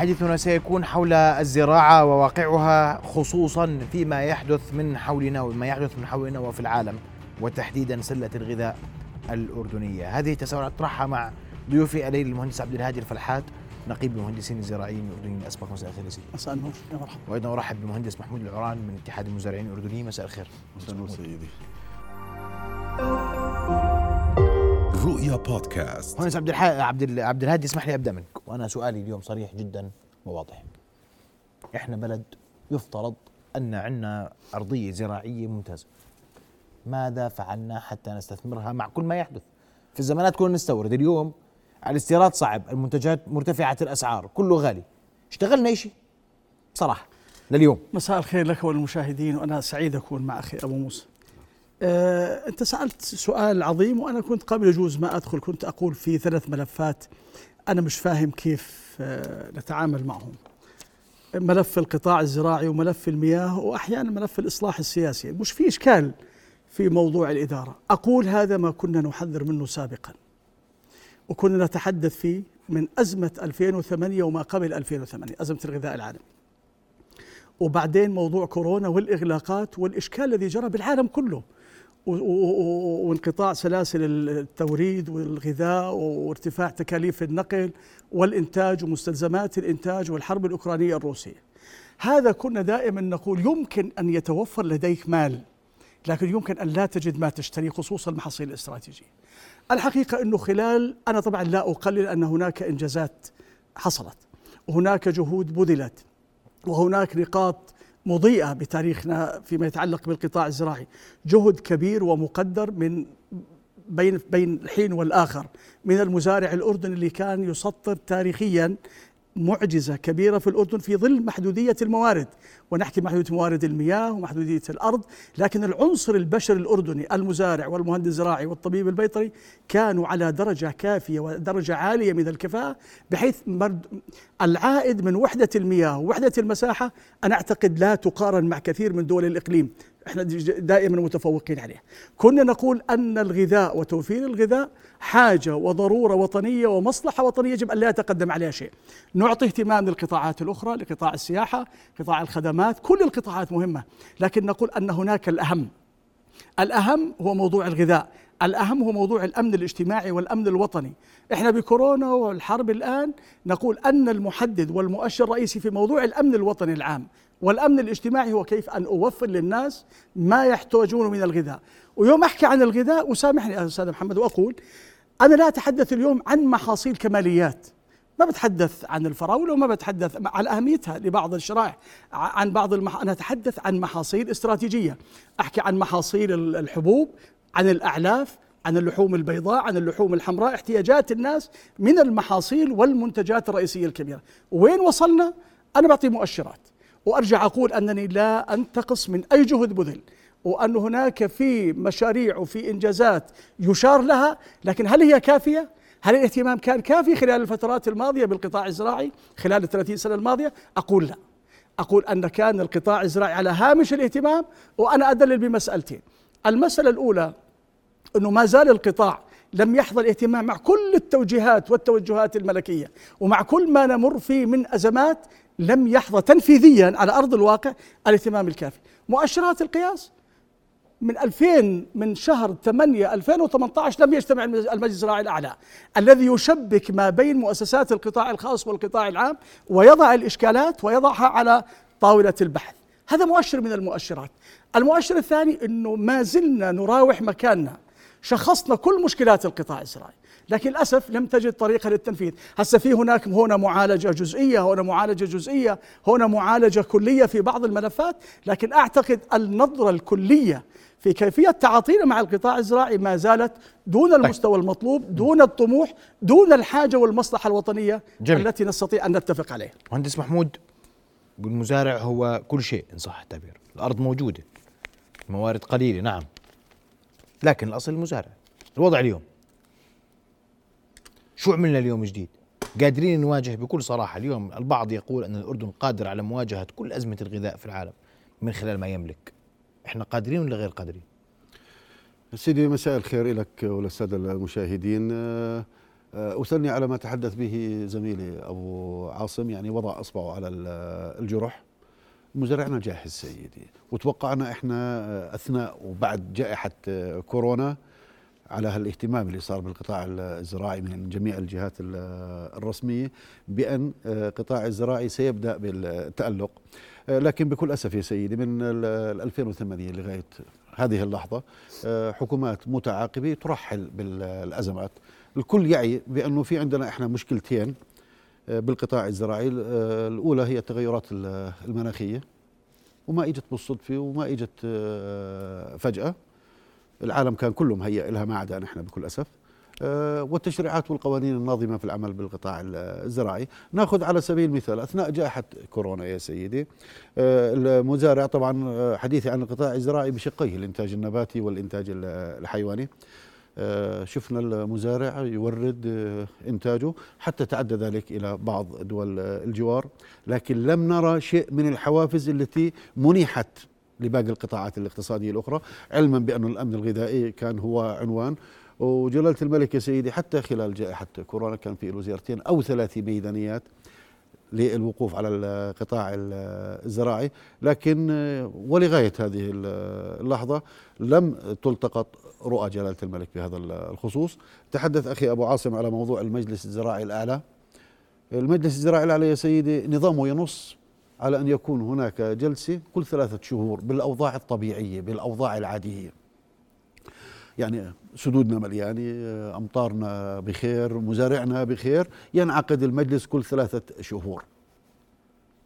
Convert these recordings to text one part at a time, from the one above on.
حديثنا سيكون حول الزراعة وواقعها خصوصا فيما يحدث من حولنا وما يحدث من حولنا وفي العالم وتحديدا سلة الغذاء الأردنية. هذه تساؤلات أطرحها مع ضيوفي الليل المهندس عبد الهادي الفلحات نقيب المهندسين الزراعيين الاردنيين أسبق مساء الخير سيدي. مساء النور. يا مرحبا وأيضا أرحب بالمهندس محمود العران من اتحاد المزارعين الأردنيين. مساء الخير. مساء النور سيدي. رؤيا بودكاست. مهندس عبد الح... عبد عبد الهادي اسمح لي أبدأ منك. وأنا سؤالي اليوم صريح جدا وواضح. إحنا بلد يفترض أن عندنا أرضية زراعية ممتازة. ماذا فعلنا حتى نستثمرها مع كل ما يحدث؟ في الزمانات كنا نستورد. اليوم الاستيراد صعب المنتجات مرتفعة الأسعار كله غالي. اشتغلنا شيء بصراحة لليوم. مساء الخير لك وللمشاهدين وأنا سعيد أكون مع أخي أبو موسى. أه أنت سألت سؤال عظيم وأنا كنت قبل يجوز ما أدخل كنت أقول في ثلاث ملفات أنا مش فاهم كيف أه نتعامل معهم. ملف القطاع الزراعي وملف المياه وأحيانا ملف الإصلاح السياسي. مش في إشكال في موضوع الإدارة. أقول هذا ما كنا نحذر منه سابقا وكنا نتحدث فيه من أزمة 2008 وما قبل 2008 أزمة الغذاء العالمي. وبعدين موضوع كورونا والإغلاقات والإشكال الذي جرى بالعالم كله. وانقطاع سلاسل التوريد والغذاء وارتفاع تكاليف النقل والإنتاج ومستلزمات الإنتاج والحرب الأوكرانية الروسية. هذا كنا دائما نقول يمكن أن يتوفر لديك مال لكن يمكن أن لا تجد ما تشتري خصوصا المحاصيل الاستراتيجية. الحقيقة أنه خلال أنا طبعا لا أقلل أن هناك إنجازات حصلت وهناك جهود بذلت وهناك نقاط مضيئة بتاريخنا فيما يتعلق بالقطاع الزراعي. جهد كبير ومقدر من بين بين الحين والآخر من المزارع الأردني اللي كان يسطر تاريخيا معجزة كبيرة في الأردن في ظل محدودية الموارد. ونحكي محدودية موارد المياه ومحدودية الأرض لكن العنصر البشري الأردني المزارع والمهندس الزراعي والطبيب البيطري كانوا على درجة كافية ودرجة عالية من الكفاءة بحيث العائد من وحدة المياه ووحدة المساحة أنا أعتقد لا تقارن مع كثير من دول الإقليم. إحنا دائما متفوقين عليه. كنا نقول أن الغذاء وتوفير الغذاء حاجة وضرورة وطنية ومصلحة وطنية يجب أن لا يتقدم عليها شيء. نعطي اهتمام للقطاعات الأخرى لقطاع السياحة قطاع الخدمات كل القطاعات مهمة لكن نقول أن هناك الأهم. الأهم هو موضوع الغذاء. الأهم هو موضوع الأمن الاجتماعي والأمن الوطني. إحنا بكورونا والحرب الآن نقول أن المحدد والمؤشر الرئيسي في موضوع الأمن الوطني العام والأمن الاجتماعي هو كيف أن أوفر للناس ما يحتاجونه من الغذاء. ويوم أحكي عن الغذاء وسامحني أستاذ محمد وأقول أنا لا أتحدث اليوم عن محاصيل كماليات. ما بتحدث عن الفراولة وما بتحدث عن أهميتها لبعض الشرائح عن بعض المح... أنا أتحدث عن محاصيل استراتيجية. أحكي عن محاصيل الحبوب عن الأعلاف عن اللحوم البيضاء عن اللحوم الحمراء احتياجات الناس من المحاصيل والمنتجات الرئيسية الكبيرة. وين وصلنا؟ أنا بعطي مؤشرات. وأرجع أقول أنني لا أنتقص من أي جهد بذل وأن هناك في مشاريع وفي إنجازات يشار لها لكن هل هي كافية؟ هل الاهتمام كان كافي خلال الفترات الماضية بالقطاع الزراعي خلال ال 30 سنة الماضية؟ أقول لا. أقول أن كان القطاع الزراعي على هامش الاهتمام وأنا أدلل بمسألتين. المسألة الأولى أنه ما زال القطاع لم يحظى الاهتمام مع كل التوجيهات والتوجهات الملكية ومع كل ما نمر فيه من أزمات لم يحظى تنفيذيا على أرض الواقع الاهتمام الكافي. مؤشرات القياس من 2000 من شهر 8 2018 لم يجتمع المجلس الزراعي الأعلى الذي يشبك ما بين مؤسسات القطاع الخاص والقطاع العام ويضع الإشكالات ويضعها على طاولة البحث. هذا مؤشر من المؤشرات. المؤشر الثاني إنه ما زلنا نراوح مكاننا شخصنا كل مشكلات القطاع الزراعي. لكن للأسف لم تجد طريقة للتنفيذ. هسه في هناك هنا معالجة جزئية هنا معالجة جزئية هنا معالجة كلية في بعض الملفات لكن أعتقد النظرة الكلية في كيفية تعاطينا مع القطاع الزراعي ما زالت دون طيب. المستوى المطلوب دون الطموح دون الحاجة والمصلحة الوطنية جميل. التي نستطيع أن نتفق عليها. مهندس محمود المزارع هو كل شيء إن صح التعبير. الأرض موجودة موارد قليلة نعم. لكن الأصل المزارع. الوضع اليوم؟ شو عملنا اليوم جديد؟ قادرين نواجه بكل صراحة. اليوم البعض يقول أن الأردن قادر على مواجهة كل أزمة الغذاء في العالم من خلال ما يملك. إحنا قادرين ولا غير قادرين؟ سيدي مساء الخير لك وللسادة المشاهدين. أثني على ما تحدث به زميلي أبو عاصم يعني وضع أصبعه على الجرح. مزارعنا جاهز سيدي. وتوقعنا إحنا أثناء وبعد جائحة كورونا. على هالاهتمام اللي صار بالقطاع الزراعي من جميع الجهات الرسمية بأن القطاع الزراعي سيبدأ بالتألق. لكن بكل أسف يا سيدي من 2008 لغاية هذه اللحظة حكومات متعاقبة ترحل بالأزمات. الكل يعي بأنه في عندنا إحنا مشكلتين بالقطاع الزراعي. الأولى هي التغيرات المناخية وما إجت بالصدفة وما إجت فجأة. العالم كان كله مهيئ لها ما عدا نحن بكل أسف. آه، والتشريعات والقوانين الناظمة في العمل بالقطاع الزراعي، نأخذ على سبيل المثال أثناء جائحة كورونا يا سيدي آه، المزارع طبعا آه، حديثي عن القطاع الزراعي بشقيه الإنتاج النباتي والإنتاج الحيواني. شفنا المزارع يورد إنتاجه حتى تعدى ذلك إلى بعض دول الجوار، لكن لم نرى شيء من الحوافز التي منيحت لباقي القطاعات الاقتصادية الأخرى علما بأن الأمن الغذائي كان هو عنوان. وجلالة الملك يا سيدي حتى خلال جائحة كورونا كان في زيارتين أو ثلاث ميدانيات للوقوف على القطاع الزراعي. لكن ولغاية هذه اللحظة لم تلتقط رؤى جلالة الملك بهذا الخصوص. تحدث أخي أبو عاصم على موضوع المجلس الزراعي الأعلى. المجلس الزراعي الأعلى يا سيدي نظامه ينص على أن يكون هناك جلسة كل ثلاثة شهور بالأوضاع الطبيعية بالأوضاع العادية. يعني سدودنا مليانة أمطارنا بخير مزارعنا بخير ينعقد المجلس كل ثلاثة شهور.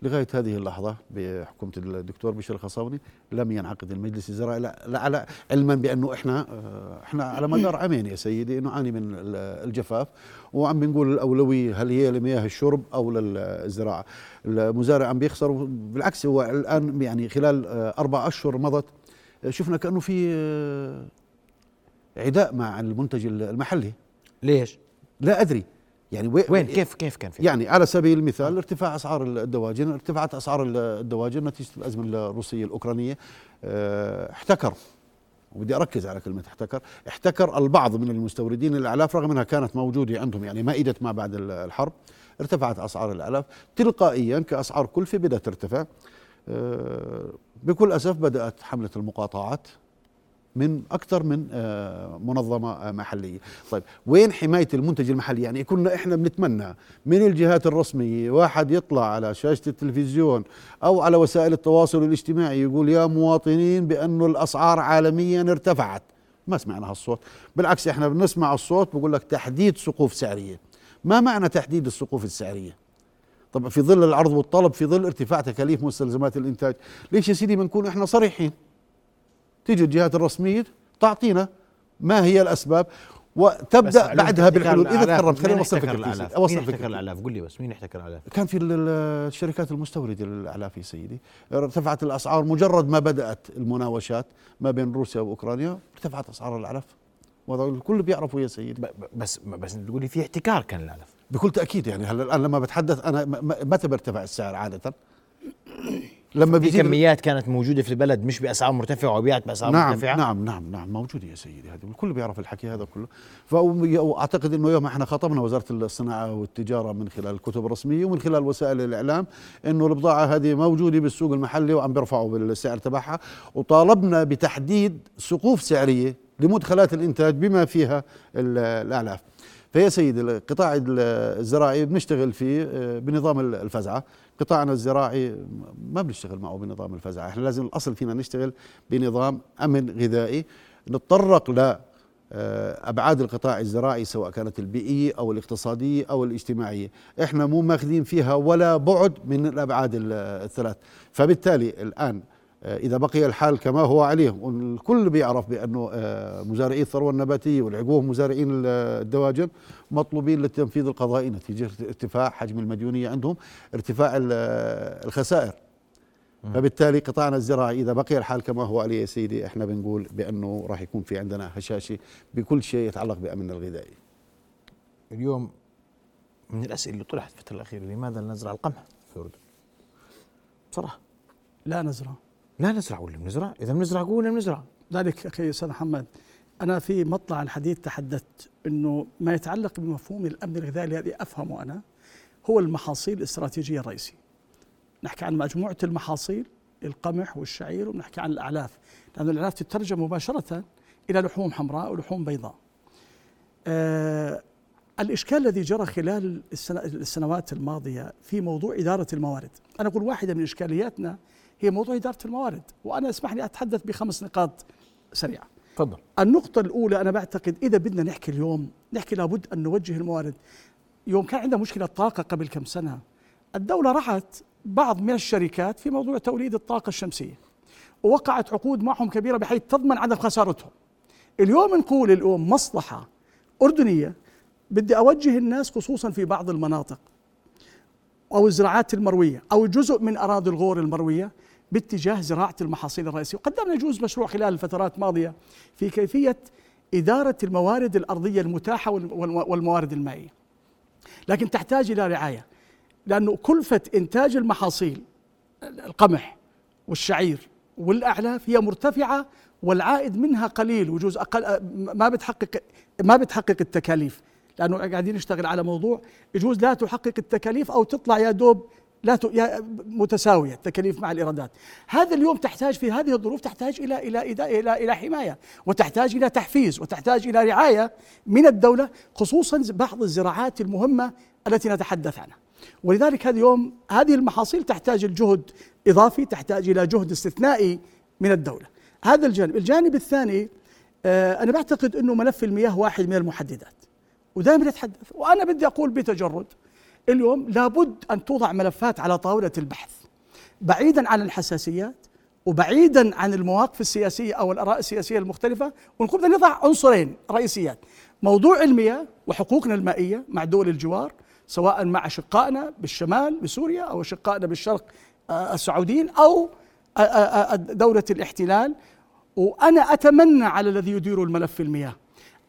لغاية هذه اللحظة بحكومة الدكتور بشير الخصاوني لم ينعقد المجلس الزراعي لا على علما بأنه إحنا آه، إحنا على مدار عامين يا سيدي نعاني من الجفاف وعم بنقول الأولوية هل هي لمياه الشرب أو للزراعة؟ المزارع عم بيخسر بالعكس هو الآن يعني خلال آه، أربع أشهر مضت آه، شفنا كأنه في عداء مع المنتج المحلي. ليش؟ لا أدري. يعني وين؟ كيف كيف كان في؟ يعني على سبيل المثال ارتفاع أسعار الدواجن ارتفعت أسعار الدواجن نتيجه الأزمة الروسية الأوكرانية آه احتكر. وبدي أركز على كلمة احتكر. احتكر البعض من المستوردين الاعلاف رغم أنها كانت موجودة عندهم يعني ما اجت ما بعد الحرب ارتفعت أسعار الأعلاف. تلقائيا كأسعار كلفه بدأت ترتفع. آه بكل أسف بدأت حملة المقاطعات. من أكثر من آه، منظمة آه، محلية. طيب وين حماية المنتج المحلي؟ يعني كنا إحنا بنتمنى من الجهات الرسمية واحد يطلع على شاشة التلفزيون أو على وسائل التواصل الاجتماعي يقول يا مواطنين بانه الأسعار عالميا ارتفعت. ما سمعنا هالصوت. بالعكس إحنا بنسمع الصوت بقول لك تحديد سقوف سعرية. ما معنى تحديد السقوف السعرية؟ طب في ظل العرض والطلب في ظل ارتفاع تكاليف مستلزمات الإنتاج ليش يا سيدي ما نكون إحنا صريحين؟ تيجي الجهات الرسمية تعطينا ما هي الأسباب وتبدأ بعدها بالحلول. إذا تكرمت خليني أوصل فكرتي اوصل فكرتي الأعلاف؟ قول لي بس مين احتكر الأعلاف؟ كان في الشركات المستوردة للاعلاف يا سيدي. ارتفعت الأسعار مجرد ما بدأت المناوشات ما بين روسيا وأوكرانيا ارتفعت أسعار الأعلاف. وهذا الكل بيعرفوا يا سيدي. بس بس تقول لي في احتكار كان الأعلاف. بكل تأكيد يعني هلا الآن لما بتحدث أنا متى بيرتفع السعر عادة؟ لما في كميات كانت موجودة في البلد مش بأسعار مرتفعة وبيعت بأسعار نعم مرتفعة. نعم نعم نعم موجودة يا سيدي هذه الكل بيعرف الحكي هذا كله. واعتقد إنه يوم إحنا خطبنا وزارة الصناعة والتجارة من خلال الكتب الرسميه ومن خلال وسائل الإعلام إنه البضاعة هذه موجودة بالسوق المحلي وعم بيرفعوا بالسعر تبعها. وطالبنا بتحديد سقوف سعرية لمدخلات الإنتاج بما فيها الأعلاف. فيا سيدي القطاع الزراعي بنشتغل فيه آه، بنظام الفزعة. قطاعنا الزراعي ما بنشتغل معه بنظام الفزعه إحنا لازم الأصل فينا نشتغل بنظام أمن غذائي نتطرق ل آه، أبعاد القطاع الزراعي سواء كانت البيئية أو الاقتصادية أو الاجتماعية، إحنا مو ماخذين فيها ولا بعد من الأبعاد الثلاث، فبالتالي الآن آه، إذا بقي الحال كما هو عليه والكل بيعرف بأنه آه، مزارعي الثروة النباتية والعقوه مزارعين الدواجن مطلوبين للتنفيذ القضائي نتيجة ارتفاع حجم المديونية عندهم ارتفاع الخسائر. فبالتالي قطاعنا الزراعي إذا بقي الحال كما هو عليه يا سيدي إحنا بنقول بأنه راح يكون في عندنا هشاشة بكل شيء يتعلق بأمن الغذائي. اليوم من الأسئلة اللي طرحت في الفترة الأخيرة لماذا نزرع القمح؟ في الأردن بصراحة. لا نزرع. لا نزرع ولا بنزرع؟ إذا بنزرع قولنا بنزرع؟ ذلك أخي أستاذ محمد. أنا في مطلع الحديث تحدثت أنه ما يتعلق بمفهوم الأمن الغذائي الذي أفهمه أنا هو المحاصيل الاستراتيجية الرئيسية. نحكي عن مجموعة المحاصيل القمح والشعير ونحكي عن الأعلاف. لأن الأعلاف تترجم مباشرة إلى لحوم حمراء ولحوم بيضاء. آه الإشكال الذي جرى خلال السنوات الماضية في موضوع إدارة الموارد. أنا أقول واحدة من إشكالياتنا هي موضوع إدارة الموارد وأنا اسمح لي أتحدث بخمس نقاط سريعة. تفضل. النقطة الأولى أنا بعتقد إذا بدنا نحكي اليوم نحكي لابد أن نوجه الموارد. يوم كان عندنا مشكلة طاقة قبل كم سنة الدولة رعت بعض من الشركات في موضوع توليد الطاقة الشمسية ووقعت عقود معهم كبيرة بحيث تضمن عدم خسارتهم. اليوم نقول اليوم مصلحة أردنية بدي أوجه الناس خصوصا في بعض المناطق أو الزراعات المروية أو جزء من أراضي الغور المروية باتجاه زراعة المحاصيل الرئيسية. وقدمنا يجوز مشروع خلال الفترات الماضية في كيفية إدارة الموارد الأرضية المتاحة والموارد المائية. لكن تحتاج إلى رعاية لأنه كلفة إنتاج المحاصيل القمح والشعير والأعلاف هي مرتفعة والعائد منها قليل وجوز أقل ما بتحقق ما بتحقق التكاليف. لأنه قاعدين نشتغل على موضوع يجوز لا تحقق التكاليف أو تطلع يا دوب لا يا متساوية التكاليف مع الإيرادات. هذا اليوم تحتاج في هذه الظروف تحتاج إلى إلى إلى إلى, إلى حماية وتحتاج إلى تحفيز وتحتاج إلى رعاية من الدولة خصوصا بعض الزراعات المهمة التي نتحدث عنها. ولذلك هذا اليوم هذه المحاصيل تحتاج الجهد إضافي تحتاج إلى جهد استثنائي من الدولة. هذا الجانب. الجانب الثاني آه، أنا بعتقد إنه ملف المياه واحد من المحددات. ودائما نتحدث وأنا بدي أقول بتجرد اليوم لابد أن توضع ملفات على طاولة البحث بعيدا عن الحساسيات وبعيدا عن المواقف السياسية أو الآراء السياسية المختلفة ونقوم نضع عنصرين رئيسيات. موضوع المياه وحقوقنا المائية مع دول الجوار سواء مع أشقائنا بالشمال بسوريا أو أشقائنا بالشرق آه، السعوديين أو آه، آه، دولة الاحتلال. وأنا أتمنى على الذي يدير الملف المياه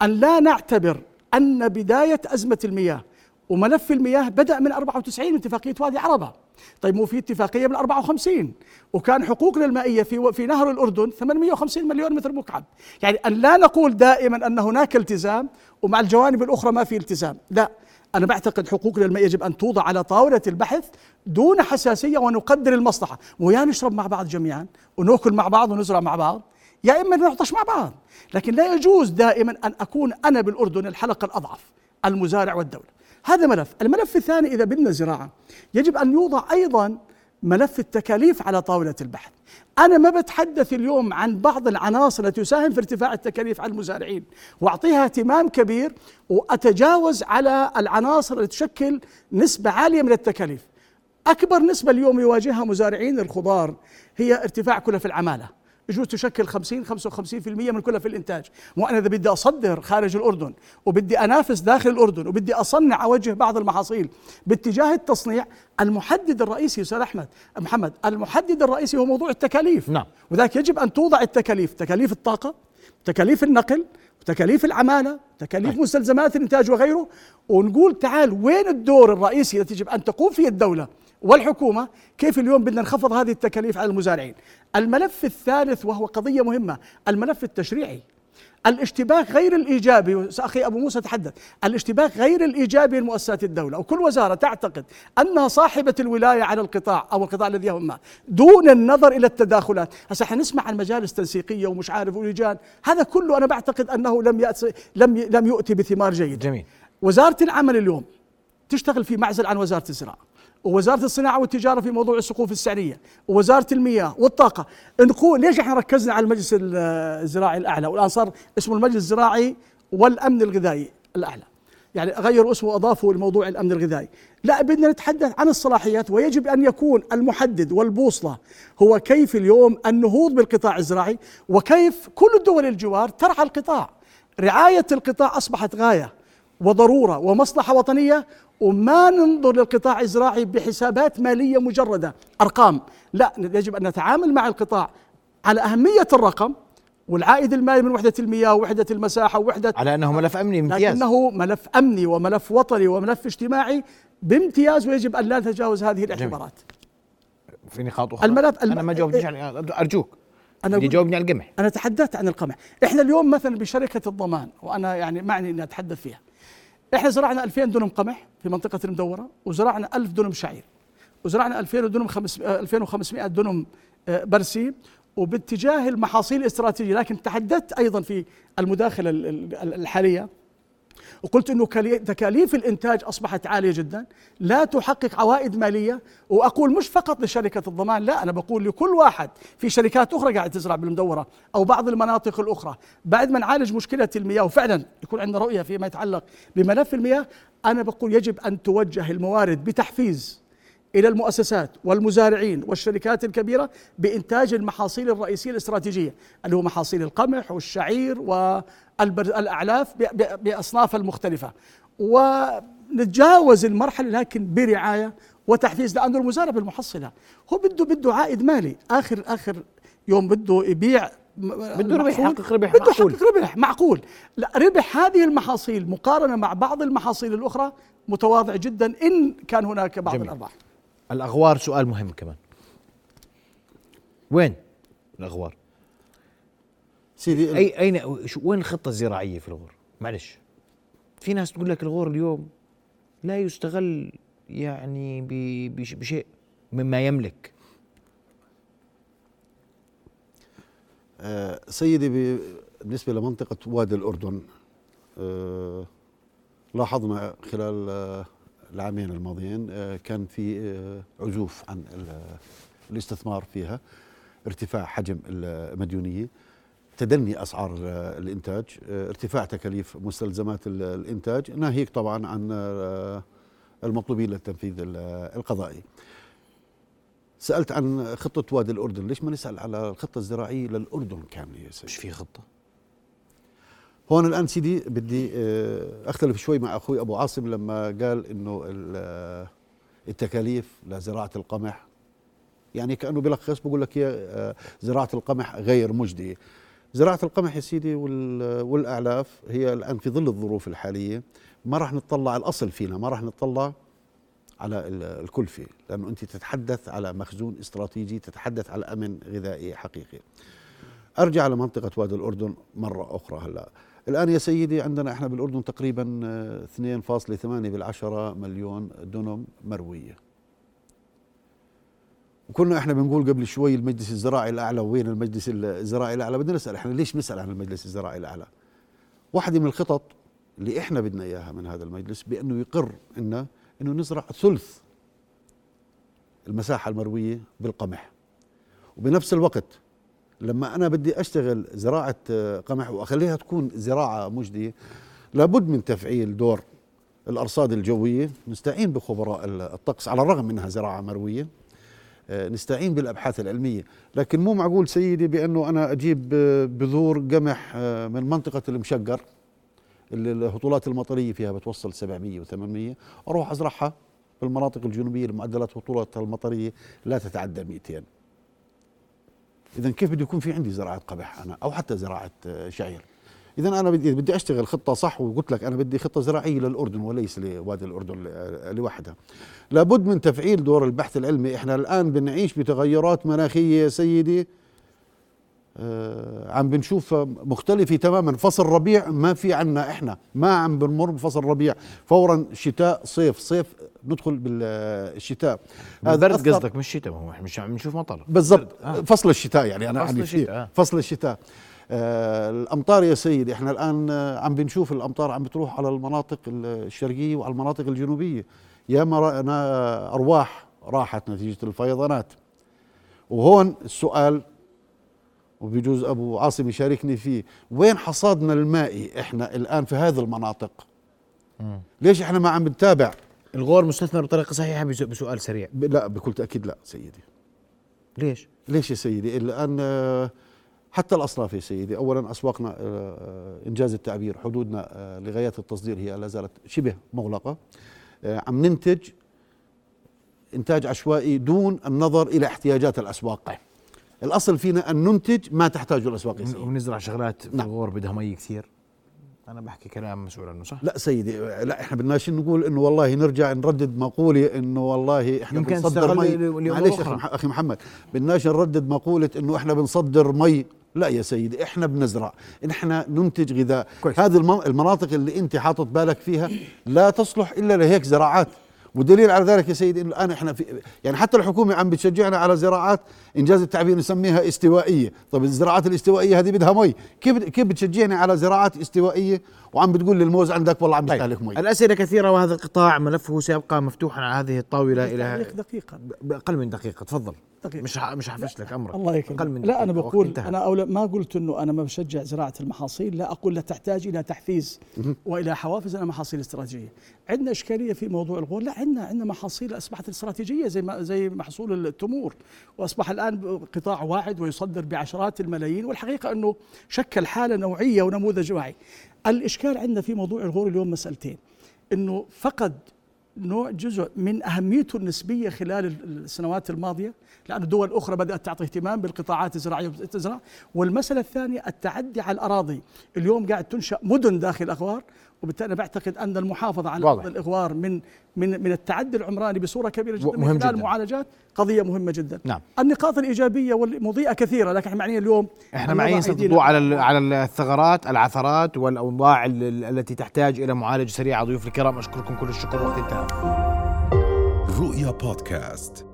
أن لا نعتبر أن بداية أزمة المياه وملف المياه بدأ من 94 اتفاقية وادي عربة. طيب مو في اتفاقية من 54 وكان حقوقنا المائية في في نهر الأردن 850 مليون متر مكعب. يعني أن لا نقول دائما أن هناك التزام ومع الجوانب الأخرى ما في التزام. لا أنا بعتقد حقوقنا المائية يجب أن توضع على طاولة البحث دون حساسية ونقدر المصلحة. مو يا نشرب مع بعض جميعا ونأكل مع بعض ونزرع مع بعض. يا إما نعطش مع بعض. لكن لا يجوز دائما أن أكون أنا بالأردن الحلقة الأضعف المزارع والدولة. هذا ملف. الملف الثاني إذا بدنا زراعة يجب أن يوضع أيضا ملف التكاليف على طاولة البحث. أنا ما بتحدث اليوم عن بعض العناصر التي تساهم في ارتفاع التكاليف على المزارعين. وأعطيها اهتمام كبير وأتجاوز على العناصر التي تشكل نسبة عالية من التكاليف. أكبر نسبة اليوم يواجهها مزارعين الخضار هي ارتفاع كلف العمالة. يجوز تشكل 50 55% من كلها في الإنتاج. وأنا إذا بدي أصدر خارج الأردن وبدي أنافس داخل الأردن وبدي أصنع أوجه بعض المحاصيل باتجاه التصنيع المحدد الرئيسي أستاذ أحمد محمد المحدد الرئيسي هو موضوع التكاليف. نعم. وذلك يجب أن توضع التكاليف تكاليف الطاقة تكاليف النقل تكاليف العمالة تكاليف طيب. مستلزمات الإنتاج وغيره. ونقول تعال وين الدور الرئيسي الذي يجب أن تقوم فيه الدولة؟ والحكومة كيف اليوم بدنا نخفض هذه التكاليف على المزارعين؟ الملف الثالث وهو قضية مهمة الملف التشريعي. الاشتباك غير الإيجابي أخي أبو موسى تحدث الاشتباك غير الإيجابي لمؤسسات الدولة. وكل وزارة تعتقد أنها صاحبة الولاية على القطاع أو القطاع الذي يهمها دون النظر إلى التداخلات. هسه حنسمع عن مجالس تنسيقية ومش عارف ولجان. هذا كله أنا بعتقد أنه لم لم لم يؤتي بثمار جيد. جميل. وزارة العمل اليوم تشتغل في معزل عن وزارة الزراعة. ووزارة الصناعة والتجارة في موضوع السقوف السعرية ووزارة المياه والطاقة. نقول ليش إحنا ركزنا على المجلس الزراعي الأعلى؟ والآن صار اسمه المجلس الزراعي والأمن الغذائي الأعلى. يعني غيروا اسمه واضافوا لموضوع الأمن الغذائي. لا بدنا نتحدث عن الصلاحيات ويجب أن يكون المحدد والبوصلة هو كيف اليوم النهوض بالقطاع الزراعي وكيف كل الدول الجوار ترعى القطاع. رعاية القطاع أصبحت غاية وضرورة ومصلحة وطنية وما ننظر للقطاع الزراعي بحسابات مالية مجردة. أرقام. لا يجب أن نتعامل مع القطاع على أهمية الرقم والعائد المالي من وحدة المياه ووحدة المساحة ووحدة على أنه ملف أمني بامتياز. لكنه ملف أمني وملف وطني وملف اجتماعي بامتياز ويجب أن لا نتجاوز هذه الاعتبارات. في نقاط أخرى؟ الملف أنا ما جاوبتش يعني أرجوك. أنا بدي جاوبني على القمح. أنا تحدثت عن القمح. إحنا اليوم مثلا بشركة الضمان وأنا يعني معني إني أتحدث فيها. إحنا زرعنا 2000 دونم قمح في منطقة المدورة وزرعنا 1000 دونم شعير وزرعنا 2000 دونم 2500 دونم آه، برسيم وباتجاه المحاصيل الاستراتيجية لكن تحدثت أيضا في المداخلة الحالية وقلت إنه تكاليف الإنتاج أصبحت عالية جدا. لا تحقق عوائد مالية. وأقول مش فقط لشركة الضمان لا أنا بقول لكل واحد. في شركات أخرى قاعد تزرع بالمدورة أو بعض المناطق الأخرى. بعد ما نعالج مشكلة المياه وفعلا يكون عندنا رؤية فيما يتعلق بملف المياه أنا بقول يجب أن توجه الموارد بتحفيز إلى المؤسسات والمزارعين والشركات الكبيرة بإنتاج المحاصيل الرئيسية الاستراتيجية اللي هو محاصيل القمح والشعير والاعلاف باصنافها المختلفة. ونتجاوز المرحلة لكن برعاية وتحفيز لأنه المزارع بالمحصلة هو بده بده عائد مالي. اخر آخر يوم بده يبيع بده ربح يحقق ربح بده يحقق ربح معقول. لا ربح هذه المحاصيل مقارنة مع بعض المحاصيل الأخرى متواضع جدا إن كان هناك بعض جميل. الأرباح. الأغوار سؤال مهم كمان. وين الأغوار؟ سيدي أي أين شو وين الخطة الزراعية في الغور؟ معلش. في ناس تقول لك الغور اليوم لا يستغل يعني بشيء مما يملك. آه سيدي بالنسبة لمنطقة وادي الأردن آه لاحظنا خلال آه العامين الماضيين آه، كان في آه، عزوف عن الاستثمار فيها ارتفاع حجم المديونية تدني أسعار آه، الإنتاج ارتفاع تكاليف مستلزمات الإنتاج ناهيك طبعا عن المطلوبين للتنفيذ القضائي. سألت عن خطة وادي الأردن ليش ما نسأل على الخطة الزراعية للأردن كاملة مش في خطة؟ هون الآن سيدي بدي آه، أختلف شوي مع أخوي أبو عاصم لما قال إنه آه، التكاليف لزراعة القمح. يعني كأنه بلخص بقول لك هي آه، زراعة القمح غير مجدية. زراعة القمح يا سيدي والأعلاف هي الآن في ظل الظروف الحالية ما راح نطلع الأصل فينا ما راح نطلع على الكلفه لأنه أنت تتحدث على مخزون استراتيجي تتحدث على أمن غذائي حقيقي. أرجع لمنطقة وادي الأردن مرة أخرى هلأ. الآن يا سيدي عندنا إحنا بالأردن تقريبا 2.8 بالعشرة مليون دونم مروية. وكنا إحنا بنقول قبل شوي المجلس الزراعي الأعلى وين المجلس الزراعي الأعلى؟ بدنا نسأل إحنا ليش نسأل عن المجلس الزراعي الأعلى؟ واحدة من الخطط اللي إحنا بدنا إياها من هذا المجلس بأنه يقر إنه إنه نزرع ثلث المساحة المروية بالقمح. وبنفس الوقت لما أنا بدي أشتغل زراعة آه، قمح وأخليها تكون زراعة مجدية لابد من تفعيل دور الأرصاد الجوية. نستعين بخبراء الطقس على الرغم منها زراعة مروية آه، نستعين بالأبحاث العلمية. لكن مو معقول سيدي بأنه أنا أجيب آه، بذور قمح من منطقة المشقر اللي الهطولات المطرية فيها بتوصل 700 و800 أروح أزرعها بالمناطق الجنوبية المعدلات هطولاتها المطرية لا تتعدى 200 اذا كيف بده يكون في عندي زراعة قمح أنا أو حتى زراعة آه، شعير؟ اذا أنا بدي بدي أشتغل خطة صح وقلت لك أنا بدي خطة زراعية للأردن وليس لوادي الأردن آه، لوحدها. لابد من تفعيل دور البحث العلمي. إحنا الآن بنعيش بتغيرات مناخية سيدي. عم بنشوف مختلفة تماما. فصل ربيع ما في عنا إحنا. ما عم بنمر بفصل ربيع. فورا شتاء صيف. صيف ندخل بالشتاء. البرد قصدك مش شتاء. هو مش عم نشوف مطر. بالضبط. آه. فصل الشتاء يعني أنا فصل الشتاء آه. فصل الشتاء. آه الأمطار يا سيدي إحنا الآن عم بنشوف الأمطار عم بتروح على المناطق الشرقية وعلى المناطق الجنوبية. يا ما أرواح راحت نتيجة الفيضانات. وهون السؤال وبيجوز أبو عاصم يشاركني فيه وين حصادنا المائي إحنا الآن في هذه المناطق؟ مم. ليش إحنا ما عم بنتابع الغور مستثمر بطريقة صحيحة بسؤال سريع. لا بكل تأكيد لا سيدي. ليش؟ ليش يا سيدي؟ الآن آه، حتى الأصناف يا سيدي اولا أسواقنا آه، آه، إنجاز التعبير حدودنا لغايات التصدير هي لا زالت شبه مغلقة. عم ننتج إنتاج عشوائي دون النظر إلى احتياجات الأسواق. الأصل فينا أن ننتج ما تحتاجه الأسواق ونزرع شغلات نعم. في الغور بدها مي كثير. أنا بحكي كلام مسؤول عنه صح؟ لا سيدي لا إحنا بدناش نقول إنه والله نرجع نردد مقولة إنه والله إحنا يمكن بنصدر مي. معلش. أخي مح- أخي محمد بدناش نردد مقولة إنه إحنا بنصدر مي. لا يا سيدي إحنا بنزرع. إحنا ننتج غذاء. كويس. هذه الم- المناطق اللي أنت حاطط بالك فيها لا تصلح إلا لهيك زراعات. ودليل على ذلك يا سيدي إنه الآن إحنا في يعني حتى الحكومة عم بتشجعنا على زراعات انجاز التعبير نسميها استوائية، طب الزراعات الاستوائية هذه بدها مي، كيف كيف بتشجعني على زراعات استوائية؟ وعم بتقول لي الموز عندك والله عم بيستهلك مي؟ الأسئلة كثيرة وهذا القطاع ملفه سيبقى مفتوحا على هذه الطاولة إلى دقيقا باقل من دقيقة تفضل. دقيقة. مش ح- مش حفش لك أمرك. الله يكرمك. أقل من لا أنا بقول. أنا أولا ما قلت إنه أنا ما بشجع زراعة المحاصيل لا أقول لا تحتاج إلى تحفيز وإلى حوافز أنا محاصيل استراتيجية. عندنا إشكالية في موضوع الغور لا عندنا عندنا محاصيل أصبحت استراتيجية زي ما زي محصول التمور. وأصبح الآن قطاع واعد ويصدر بعشرات الملايين والحقيقة إنه شكل حاله نوعية ونموذج واعي. الإشكال عندنا في موضوع الغور اليوم مسألتين. إنه فقد نوع جزء من أهميته النسبية خلال السنوات الماضية لأن الدول الأخرى بدأت تعطي اهتمام بالقطاعات الزراعية تزرع والمسألة الثانية التعدي على الأراضي. اليوم قاعد تنشأ مدن داخل الأغوار وبالتالي أنا بعتقد أن المحافظة على واضح. الإغوار من من من التعدي العمراني بصورة كبيرة جدا مهم من خلال جداً. المعالجات قضية مهمة جدا نعم. النقاط الإيجابية والمضيئة كثيرة لكن إحنا معنيين اليوم إحنا أيدينا الضوء على على الثغرات العثرات ال- التي تحتاج إلى معالجه سريعه ضيوف الكرام أشكركم كل الشكر وقت انتهى رؤيا بودكاست